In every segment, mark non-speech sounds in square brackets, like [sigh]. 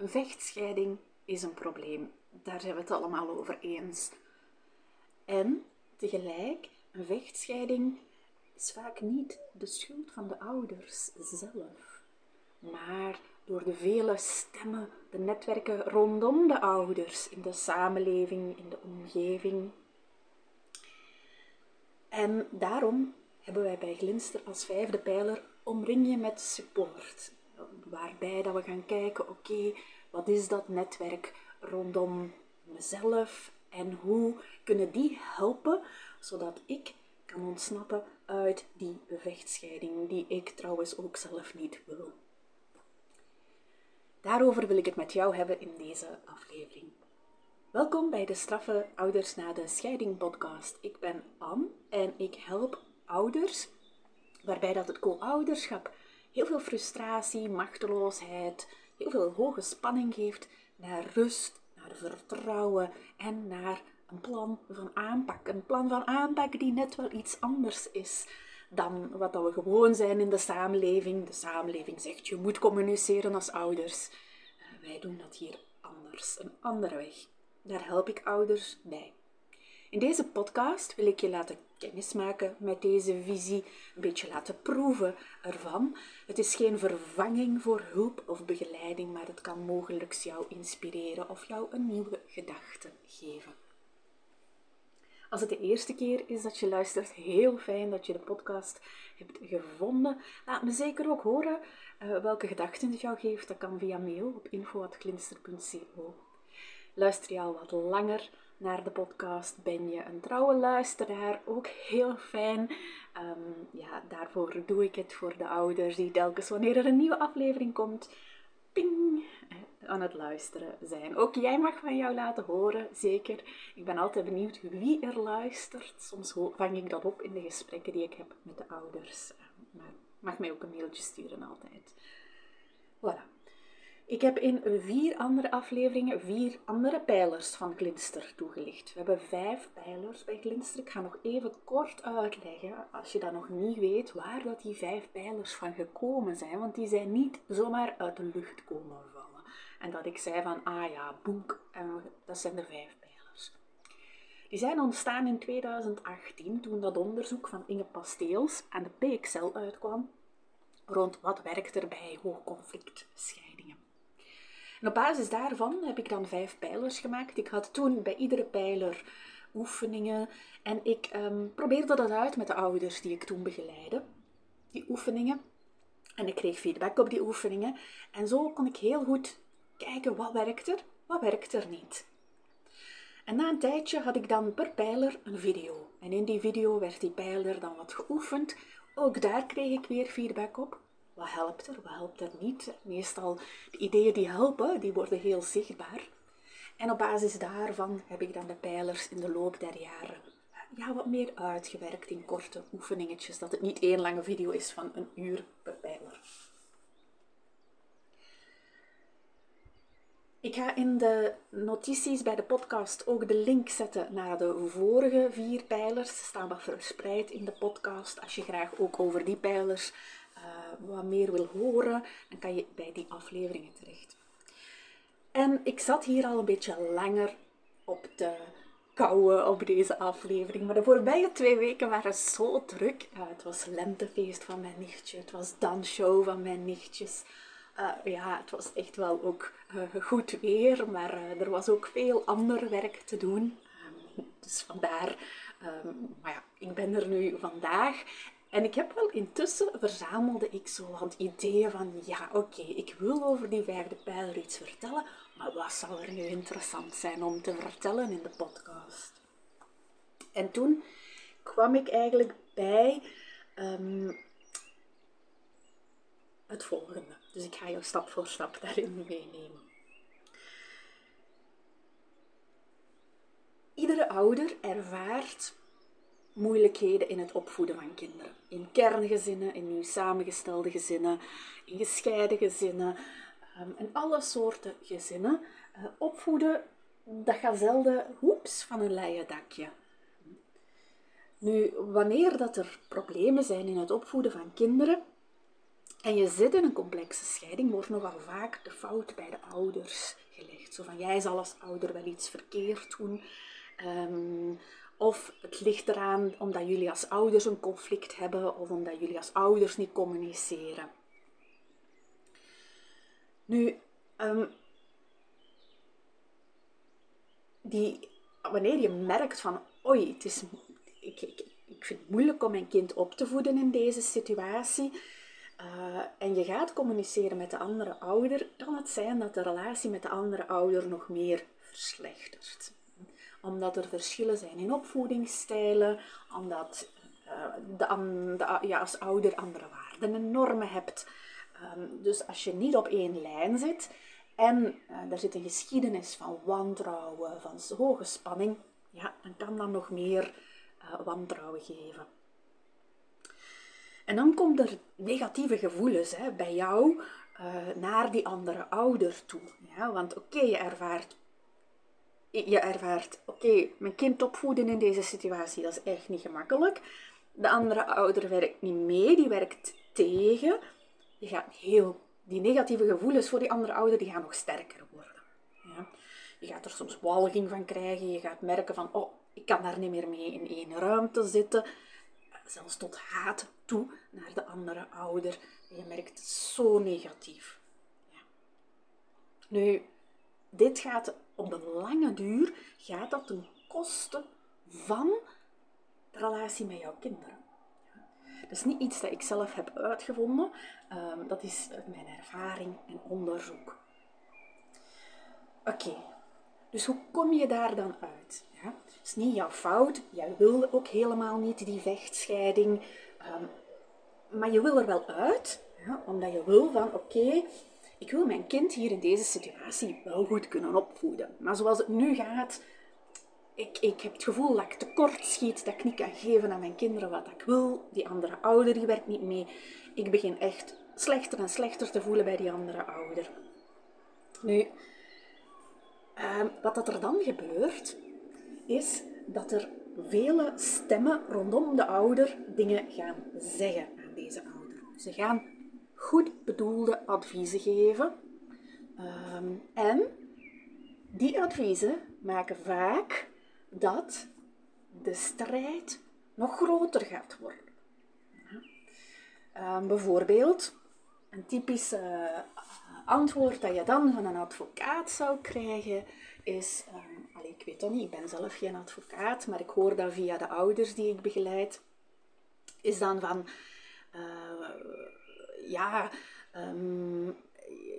Een vechtscheiding is een probleem. Daar zijn we het allemaal over eens. En tegelijk, een vechtscheiding is vaak niet de schuld van de ouders zelf, maar door de vele stemmen, de netwerken rondom de ouders, in de samenleving, in de omgeving. En daarom hebben wij bij Glinster als vijfde pijler omring je met support. Waarbij dat we gaan kijken, oké, wat is dat netwerk rondom mezelf en hoe kunnen die helpen zodat ik kan ontsnappen uit die vechtscheiding, die ik trouwens ook zelf niet wil. Daarover wil ik het met jou hebben in deze aflevering. Welkom bij de Straffe Ouders na de Scheiding podcast. Ik ben Anne en ik help ouders waarbij dat het co-ouderschap heel veel frustratie, machteloosheid, heel veel hoge spanning geeft naar rust, naar vertrouwen en naar een plan van aanpak. Een plan van aanpak die net wel iets anders is dan wat we gewoon zijn in de samenleving. De samenleving zegt je moet communiceren als ouders. Eh, wij doen dat hier anders, een andere weg. Daar help ik ouders bij. In deze podcast wil ik je laten kennismaken met deze visie, een beetje laten proeven ervan. Het is geen vervanging voor hulp of begeleiding, maar het kan mogelijk jou inspireren of jou een nieuwe gedachte geven. Als het de eerste keer is dat je luistert, heel fijn dat je de podcast hebt gevonden. Laat me zeker ook horen uh, welke gedachten het jou geeft. Dat kan via mail op info.klinster.co. Luister je al wat langer naar de podcast? Ben je een trouwe luisteraar? Ook heel fijn. Um, ja, daarvoor doe ik het voor de ouders die telkens wanneer er een nieuwe aflevering komt, ping, aan het luisteren zijn. Ook jij mag van jou laten horen, zeker. Ik ben altijd benieuwd wie er luistert. Soms vang ik dat op in de gesprekken die ik heb met de ouders. Maar mag mij ook een mailtje sturen altijd. Voilà. Ik heb in vier andere afleveringen vier andere pijlers van Glinster toegelicht. We hebben vijf pijlers bij Glinster. Ik ga nog even kort uitleggen, als je dat nog niet weet, waar dat die vijf pijlers van gekomen zijn. Want die zijn niet zomaar uit de lucht komen vallen. En dat ik zei van, ah ja, boek, en dat zijn de vijf pijlers. Die zijn ontstaan in 2018, toen dat onderzoek van Inge Pasteels aan de PXL uitkwam, rond wat werkt er bij hoogconflict scheidingen. Op basis daarvan heb ik dan vijf pijlers gemaakt. Ik had toen bij iedere pijler oefeningen en ik ehm, probeerde dat uit met de ouders die ik toen begeleidde, die oefeningen. En ik kreeg feedback op die oefeningen. En zo kon ik heel goed kijken wat werkt er, wat werkt er niet. En na een tijdje had ik dan per pijler een video. En in die video werd die pijler dan wat geoefend. Ook daar kreeg ik weer feedback op. Wat helpt er, wat helpt er niet? Meestal de ideeën die helpen, die worden heel zichtbaar. En op basis daarvan heb ik dan de pijlers in de loop der jaren ja, wat meer uitgewerkt in korte oefeningetjes, dat het niet één lange video is van een uur per pijler. Ik ga in de notities bij de podcast ook de link zetten naar de vorige vier pijlers. Ze staan wat verspreid in de podcast. Als je graag ook over die pijlers uh, wat meer wil horen, dan kan je bij die afleveringen terecht. En ik zat hier al een beetje langer op de kouwen op deze aflevering. Maar de voorbije twee weken waren zo druk. Uh, het was lentefeest van mijn nichtje, het was dansshow van mijn nichtjes. Uh, ja, het was echt wel ook goed weer, maar er was ook veel ander werk te doen. Um, dus vandaar, um, maar ja, ik ben er nu vandaag. En ik heb wel intussen verzamelde ik zo wat ideeën van, ja oké, ik wil over die vijfde pijler iets vertellen, maar wat zal er nu interessant zijn om te vertellen in de podcast? En toen kwam ik eigenlijk bij um, het volgende. Dus ik ga jou stap voor stap daarin meenemen. Iedere ouder ervaart moeilijkheden in het opvoeden van kinderen. In kerngezinnen, in nieuw samengestelde gezinnen, in gescheiden gezinnen um, en alle soorten gezinnen. Uh, opvoeden, dat gaat zelden hoeps van een leien dakje. Nu, wanneer dat er problemen zijn in het opvoeden van kinderen, en je zit in een complexe scheiding, wordt nogal vaak de fout bij de ouders gelegd. Zo van, jij zal als ouder wel iets verkeerd doen. Ehm, of het ligt eraan omdat jullie als ouders een conflict hebben of omdat jullie als ouders niet communiceren. Nu, um, die, wanneer je merkt van, oei, het is, ik, ik, ik vind het moeilijk om mijn kind op te voeden in deze situatie, uh, en je gaat communiceren met de andere ouder, kan het zijn dat de relatie met de andere ouder nog meer verslechtert. Omdat er verschillen zijn in opvoedingsstijlen, omdat uh, de, ja, als ouder andere waarden en normen hebt. Um, dus als je niet op één lijn zit en uh, er zit een geschiedenis van wantrouwen, van hoge spanning, ja, dan kan dat nog meer wantrouwen geven. En dan komt er negatieve gevoelens hè, bij jou uh, naar die andere ouder toe. Ja? Want oké, je ervaart, je ervaart oké, mijn kind opvoeden in deze situatie, dat is echt niet gemakkelijk. De andere ouder werkt niet mee, die werkt tegen. Je gaat heel, die negatieve gevoelens voor die andere ouder, die gaan nog sterker worden. Ja? Je gaat er soms walging van krijgen, je gaat merken van, oh, ik kan daar niet meer mee in één ruimte zitten zelfs tot haat toe naar de andere ouder. je merkt zo negatief. Ja. Nu, dit gaat op de lange duur, gaat dat ten koste van de relatie met jouw kinderen. Dat is niet iets dat ik zelf heb uitgevonden, um, dat is mijn ervaring en onderzoek. Oké, dus hoe kom je daar dan uit? Ja? Het is niet jouw fout, jij wil ook helemaal niet die vechtscheiding, um, maar je wil er wel uit, ja? omdat je wil van oké, ik wil mijn kind hier in deze situatie wel goed kunnen opvoeden. Maar zoals het nu gaat, ik, ik heb het gevoel dat ik tekort schiet, dat ik niet kan geven aan mijn kinderen wat ik wil. Die andere ouder die werkt niet mee. Ik begin echt slechter en slechter te voelen bij die andere ouder. Nu, uh, wat dat er dan gebeurt, is dat er vele stemmen rondom de ouder dingen gaan zeggen aan deze ouder. Ze gaan goed bedoelde adviezen geven. Um, en die adviezen maken vaak dat de strijd nog groter gaat worden. Um, bijvoorbeeld, een typisch uh, antwoord dat je dan van een advocaat zou krijgen is, um, ik weet dat niet, ik ben zelf geen advocaat, maar ik hoor dat via de ouders die ik begeleid, is dan van, uh, ja, um,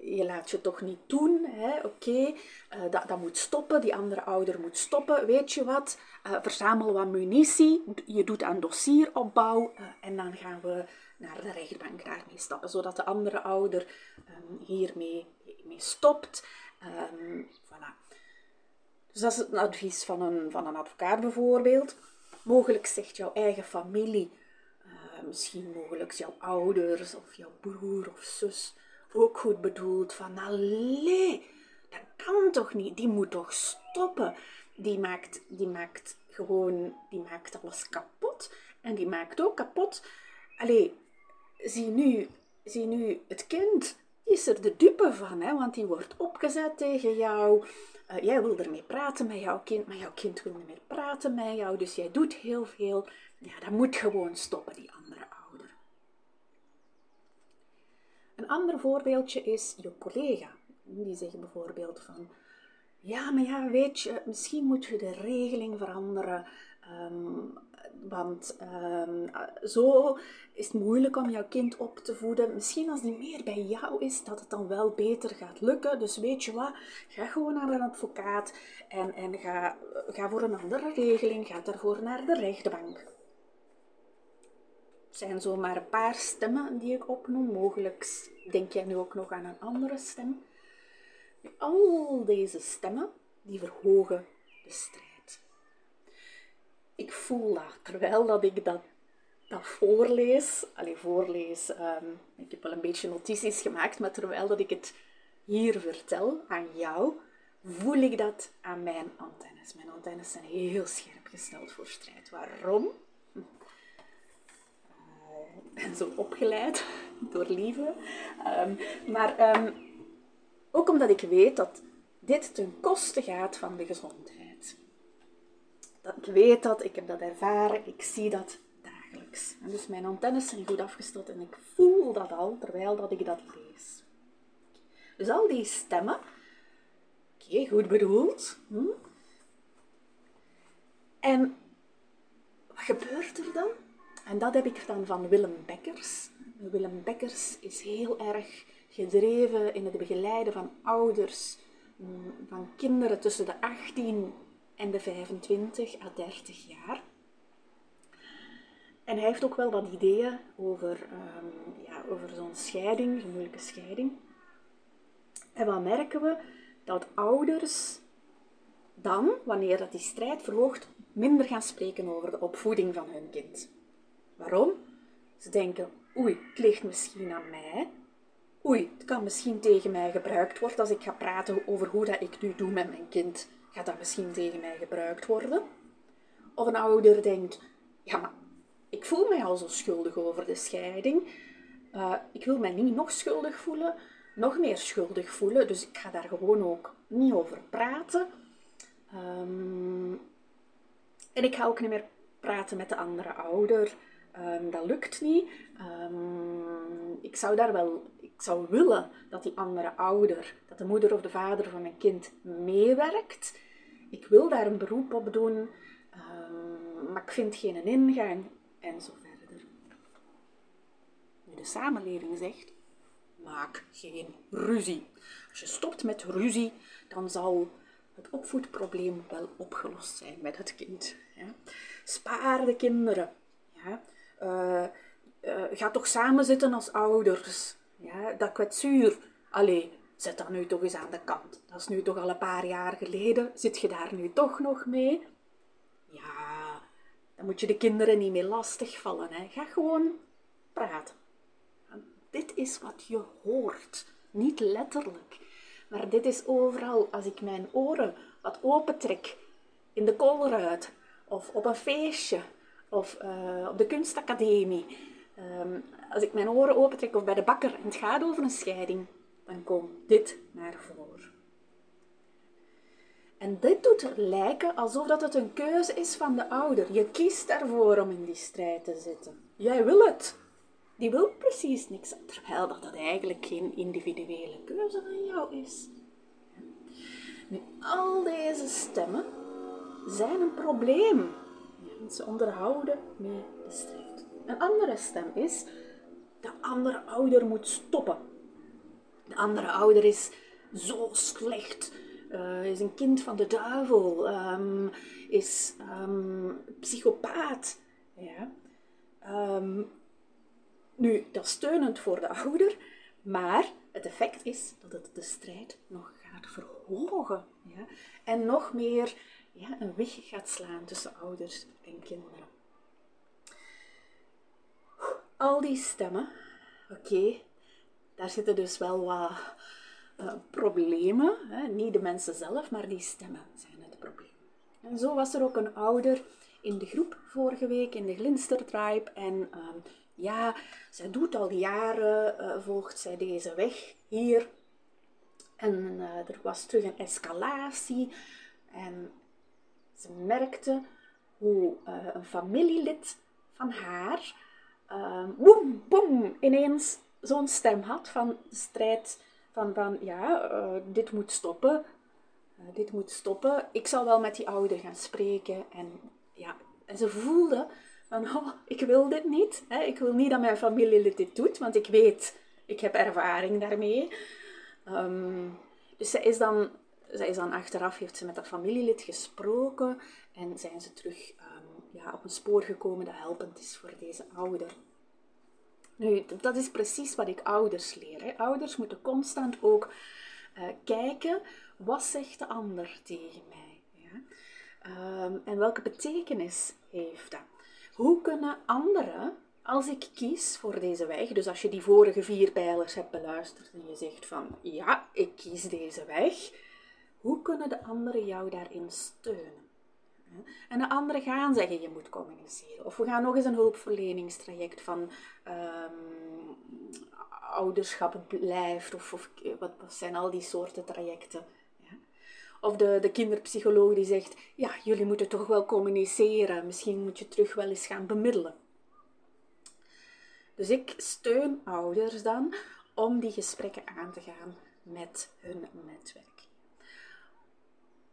je laat je toch niet doen, oké, uh, dat, dat moet stoppen, die andere ouder moet stoppen, weet je wat, uh, verzamel wat munitie, je doet aan dossieropbouw en dan gaan we naar de rechtbank daarmee stappen, zodat de andere ouder um, hiermee mee stopt. Um, voilà. Dus dat is het advies van een, van een advocaat bijvoorbeeld. Mogelijk zegt jouw eigen familie, misschien mogelijk jouw ouders of jouw broer of zus, ook goed bedoeld van, allee, dat kan toch niet, die moet toch stoppen. Die maakt, die maakt gewoon, die maakt alles kapot. En die maakt ook kapot, allee, zie nu, zie nu het kind, die is er de dupe van, hè, want die wordt opgezet tegen jou. Uh, jij wil ermee praten met jouw kind, maar jouw kind wil niet meer praten met jou, dus jij doet heel veel. Ja, dat moet gewoon stoppen, die andere ouder. Een ander voorbeeldje is je collega. Die zeggen bijvoorbeeld van, ja, maar ja, weet je, misschien moet je de regeling veranderen. Um, want um, zo is het moeilijk om jouw kind op te voeden. Misschien als die meer bij jou is, dat het dan wel beter gaat lukken. Dus weet je wat, ga gewoon naar een advocaat en, en ga, ga voor een andere regeling. Ga daarvoor naar de rechtbank. Zijn zomaar een paar stemmen die ik opnoem. Mogelijk denk jij nu ook nog aan een andere stem. Al deze stemmen, die verhogen de strijd ik voel dat terwijl dat ik dat, dat voorlees. Allee, voorlees. Um, ik heb wel een beetje notities gemaakt, maar terwijl dat ik het hier vertel aan jou, voel ik dat aan mijn antennes. Mijn antennes zijn heel scherp gesteld voor strijd. Waarom? Ben zo opgeleid [laughs] door liefde. Ehm, maar ehm, ook omdat ik weet dat dit ten koste gaat van de gezondheid. Dat ik weet dat, ik heb dat ervaren, ik zie dat dagelijks. En dus mijn antennes zijn goed afgesteld en ik voel dat al terwijl dat ik dat lees. Dus al die stemmen, oké, goed bedoeld. Hm? En wat gebeurt er dan? En dat heb ik dan van Willem Bekkers. Willem Bekkers is heel erg gedreven in het begeleiden van ouders, mm, van kinderen tussen de 18 en de 25 à 30 jaar. En hij heeft ook wel wat ideeën over, um, ja, over zo'n scheiding, zo'n moeilijke scheiding. En wat merken we? Dat ouders dan, wanneer dat die strijd verhoogt, minder gaan spreken over de opvoeding van hun kind. Waarom? Ze denken, oei, het ligt misschien aan mij. Oei, het kan misschien tegen mij gebruikt worden als ik ga praten over hoe dat ik nu doe met mijn kind. Gaat dat misschien tegen mij gebruikt worden? Of een ouder denkt, ja, maar ik voel mij al zo schuldig over de scheiding. Uh, ik wil mij niet nog schuldig voelen, nog meer schuldig voelen, dus ik ga daar gewoon ook niet over praten. Um, en ik ga ook niet meer praten met de andere ouder. Um, dat lukt niet. Um, ik zou daar wel, ik zou willen dat die andere ouder, dat de moeder of de vader van mijn kind meewerkt. Ik wil daar een beroep op doen, um, maar ik vind geen ingang en zo verder. Nu, de samenleving zegt, maak geen ruzie. Als je stopt met ruzie, dan zal het opvoedprobleem wel opgelost zijn met het kind. Spaar de kinderen. Ja. Uh, uh, ga toch samen zitten als ouders. Ja, dat kwetsuur, allee, zet dat nu toch eens aan de kant. Dat is nu toch al een paar jaar geleden. Zit je daar nu toch nog mee? Ja, dan moet je de kinderen niet meer lastigvallen. Hè. Ga gewoon praten. dit is wat je hoort. Niet letterlijk. Maar dit is overal. Als ik mijn oren wat opentrek in de koolruit of op een feestje of uh, op de kunstacademie. Um, als ik mijn oren opentrek of bij de bakker en het gaat over een scheiding, dan komt dit naar voren. En dit doet er lijken alsof dat het een keuze is van de ouder. Je kiest daarvoor om in die strijd te zitten. Jij wil het. Die wil precies niks, terwijl dat, dat eigenlijk geen individuele keuze van jou is. Nu, al deze stemmen zijn een probleem ze onderhouden mee de strijd. Een andere stem is, de andere ouder moet stoppen. De andere ouder is zo slecht, uh, is een kind van de duivel, um, is um, psychopaat. Ja. Um, nu, dat is steunend voor de ouder, maar het effect is dat het de strijd nog gaat verhogen. Ja? En nog meer ja, een weg gaat slaan tussen ouders en kinderen. Al die stemmen, oké, daar zitten dus wel wat uh, problemen. Hè? Niet de mensen zelf, maar die stemmen zijn het probleem. En zo was er ook een ouder in de groep vorige week, in de Glinster Tribe. En uh, ja, zij doet al jaren, uh, volgt zij deze weg hier. En uh, er was terug een escalatie. En ze merkte hoe uh, een familielid van haar uh, boem, boem, ineens zo'n stem had van strijd van, van ja, uh, dit moet stoppen, dit moet stoppen. Ik zal wel met die ouder gaan spreken. En, ja, en ze voelde van, oh, ik wil dit niet. Hè? Ik wil niet dat mijn familielid dit doet, want ik weet, ik heb ervaring daarmee. Um, dus ze is dan zij is dan achteraf, heeft ze met dat familielid gesproken en zijn ze terug um, ja, op een spoor gekomen dat helpend is voor deze ouder. Nu, dat is precies wat ik ouders leer. Hè. Ouders moeten constant ook uh, kijken, wat zegt de ander tegen mij? Ja? Um, en welke betekenis heeft dat? Hoe kunnen anderen, als ik kies voor deze weg, dus als je die vorige vier pijlers hebt beluisterd en je zegt van, ja, ik kies deze weg, hoe kunnen de anderen jou daarin steunen? En de anderen gaan zeggen je moet communiceren. Of we gaan nog eens een hulpverleningstraject van um, ouderschap blijft. Of, of wat, zijn al die soorten trajecten. Of de, de kinderpsycholoog die zegt, ja, jullie moeten toch wel communiceren. Misschien moet je terug wel eens gaan bemiddelen. Dus ik steun ouders dan om die gesprekken aan te gaan met hun netwerk.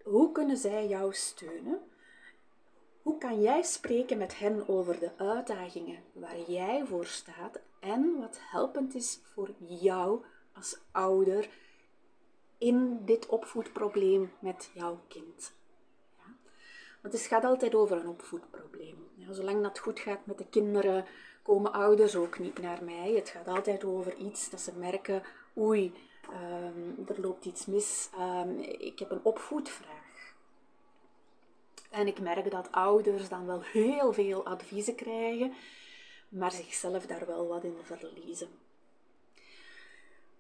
Hoe kunnen zij jou steunen? Hoe kan jij spreken met hen over de uitdagingen waar jij voor staat en wat helpend is voor jou als ouder in dit opvoedprobleem met jouw kind? Ja? Want het gaat altijd over een opvoedprobleem. Zolang dat goed gaat met de kinderen, komen ouders ook niet naar mij. Het gaat altijd over iets dat ze merken, oei, um, er loopt iets mis, um, ik heb een opvoedvraag. En ik merk dat ouders dan wel heel veel adviezen krijgen, maar zichzelf daar wel wat in verliezen.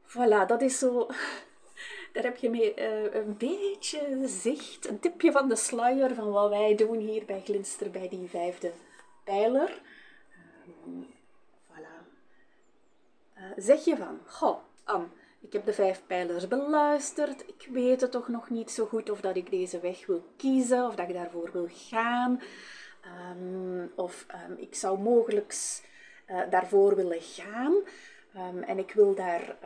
Voilà, dat is zo. [laughs] Daar heb je mee uh, een beetje zicht, een tipje van de sluier van wat wij doen hier bij Glinster bij die vijfde pijler. Um, voilà. Uh, zeg je van, goh, Anne, ik heb de vijf pijlers beluisterd. Ik weet het toch nog niet zo goed of dat ik deze weg wil kiezen of dat ik daarvoor wil gaan. Um, of um, ik zou mogelijk uh, daarvoor willen gaan. Um, en ik wil, daar,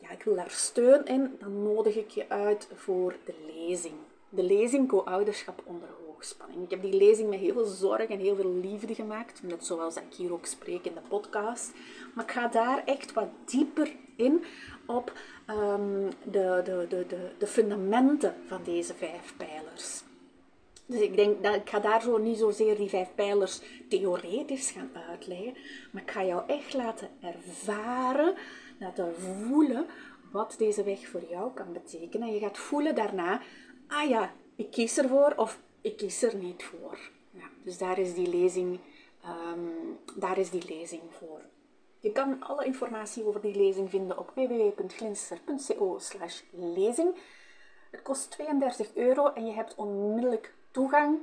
ja, ik wil daar steun in. Dan nodig ik je uit voor de lezing. De lezing Co-ouderschap onder hoogspanning. Ik heb die lezing met heel veel zorg en heel veel liefde gemaakt. Net zoals ik hier ook spreek in de podcast. Maar ik ga daar echt wat dieper in op de, de, de, de, de fundamenten van deze vijf pijlers. Dus ik denk dat ik ga daar zo niet zozeer die vijf pijlers theoretisch gaan uitleggen, maar ik ga jou echt laten ervaren, laten voelen wat deze weg voor jou kan betekenen. En je gaat voelen daarna, ah ja, ik kies ervoor of ik kies er niet voor. Dus daar is die lezing, um, daar is die lezing voor. Je kan alle informatie over die lezing vinden op www.glinster.co lezing. Het kost 32 euro en je hebt onmiddellijk toegang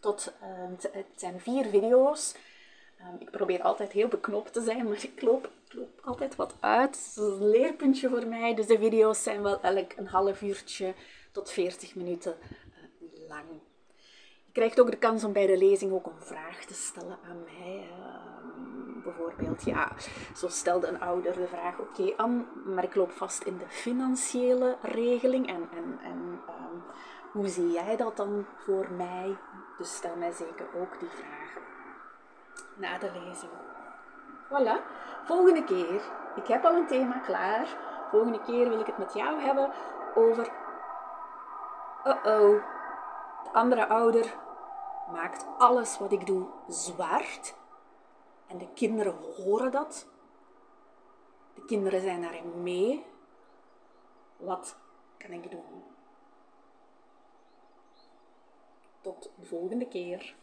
tot, uh, het zijn vier video's. Um, ik probeer altijd heel beknopt te zijn, [laughs] maar ik loop, ik loop altijd wat uit. Dat is een leerpuntje voor mij. Dus de video's zijn wel elk een half uurtje tot 40 minuten Je krijgt ook de kans om bij de lezing ook een vraag te stellen aan mij. Uh, bijvoorbeeld, ja, zo stelde een ouder de vraag, oké okay, Anne, maar ik loop vast in de financiële regeling en, en, en um, hoe zie jij dat dan voor mij? Dus stel mij zeker ook die vragen na de lezing. Voilà, volgende keer, ik heb al een thema klaar, volgende keer wil ik het met jou hebben over, uh-oh, andere ouder maakt alles wat ik doe zwart en de kinderen horen dat. De kinderen zijn daarin mee. Wat kan ik doen? Tot de volgende keer.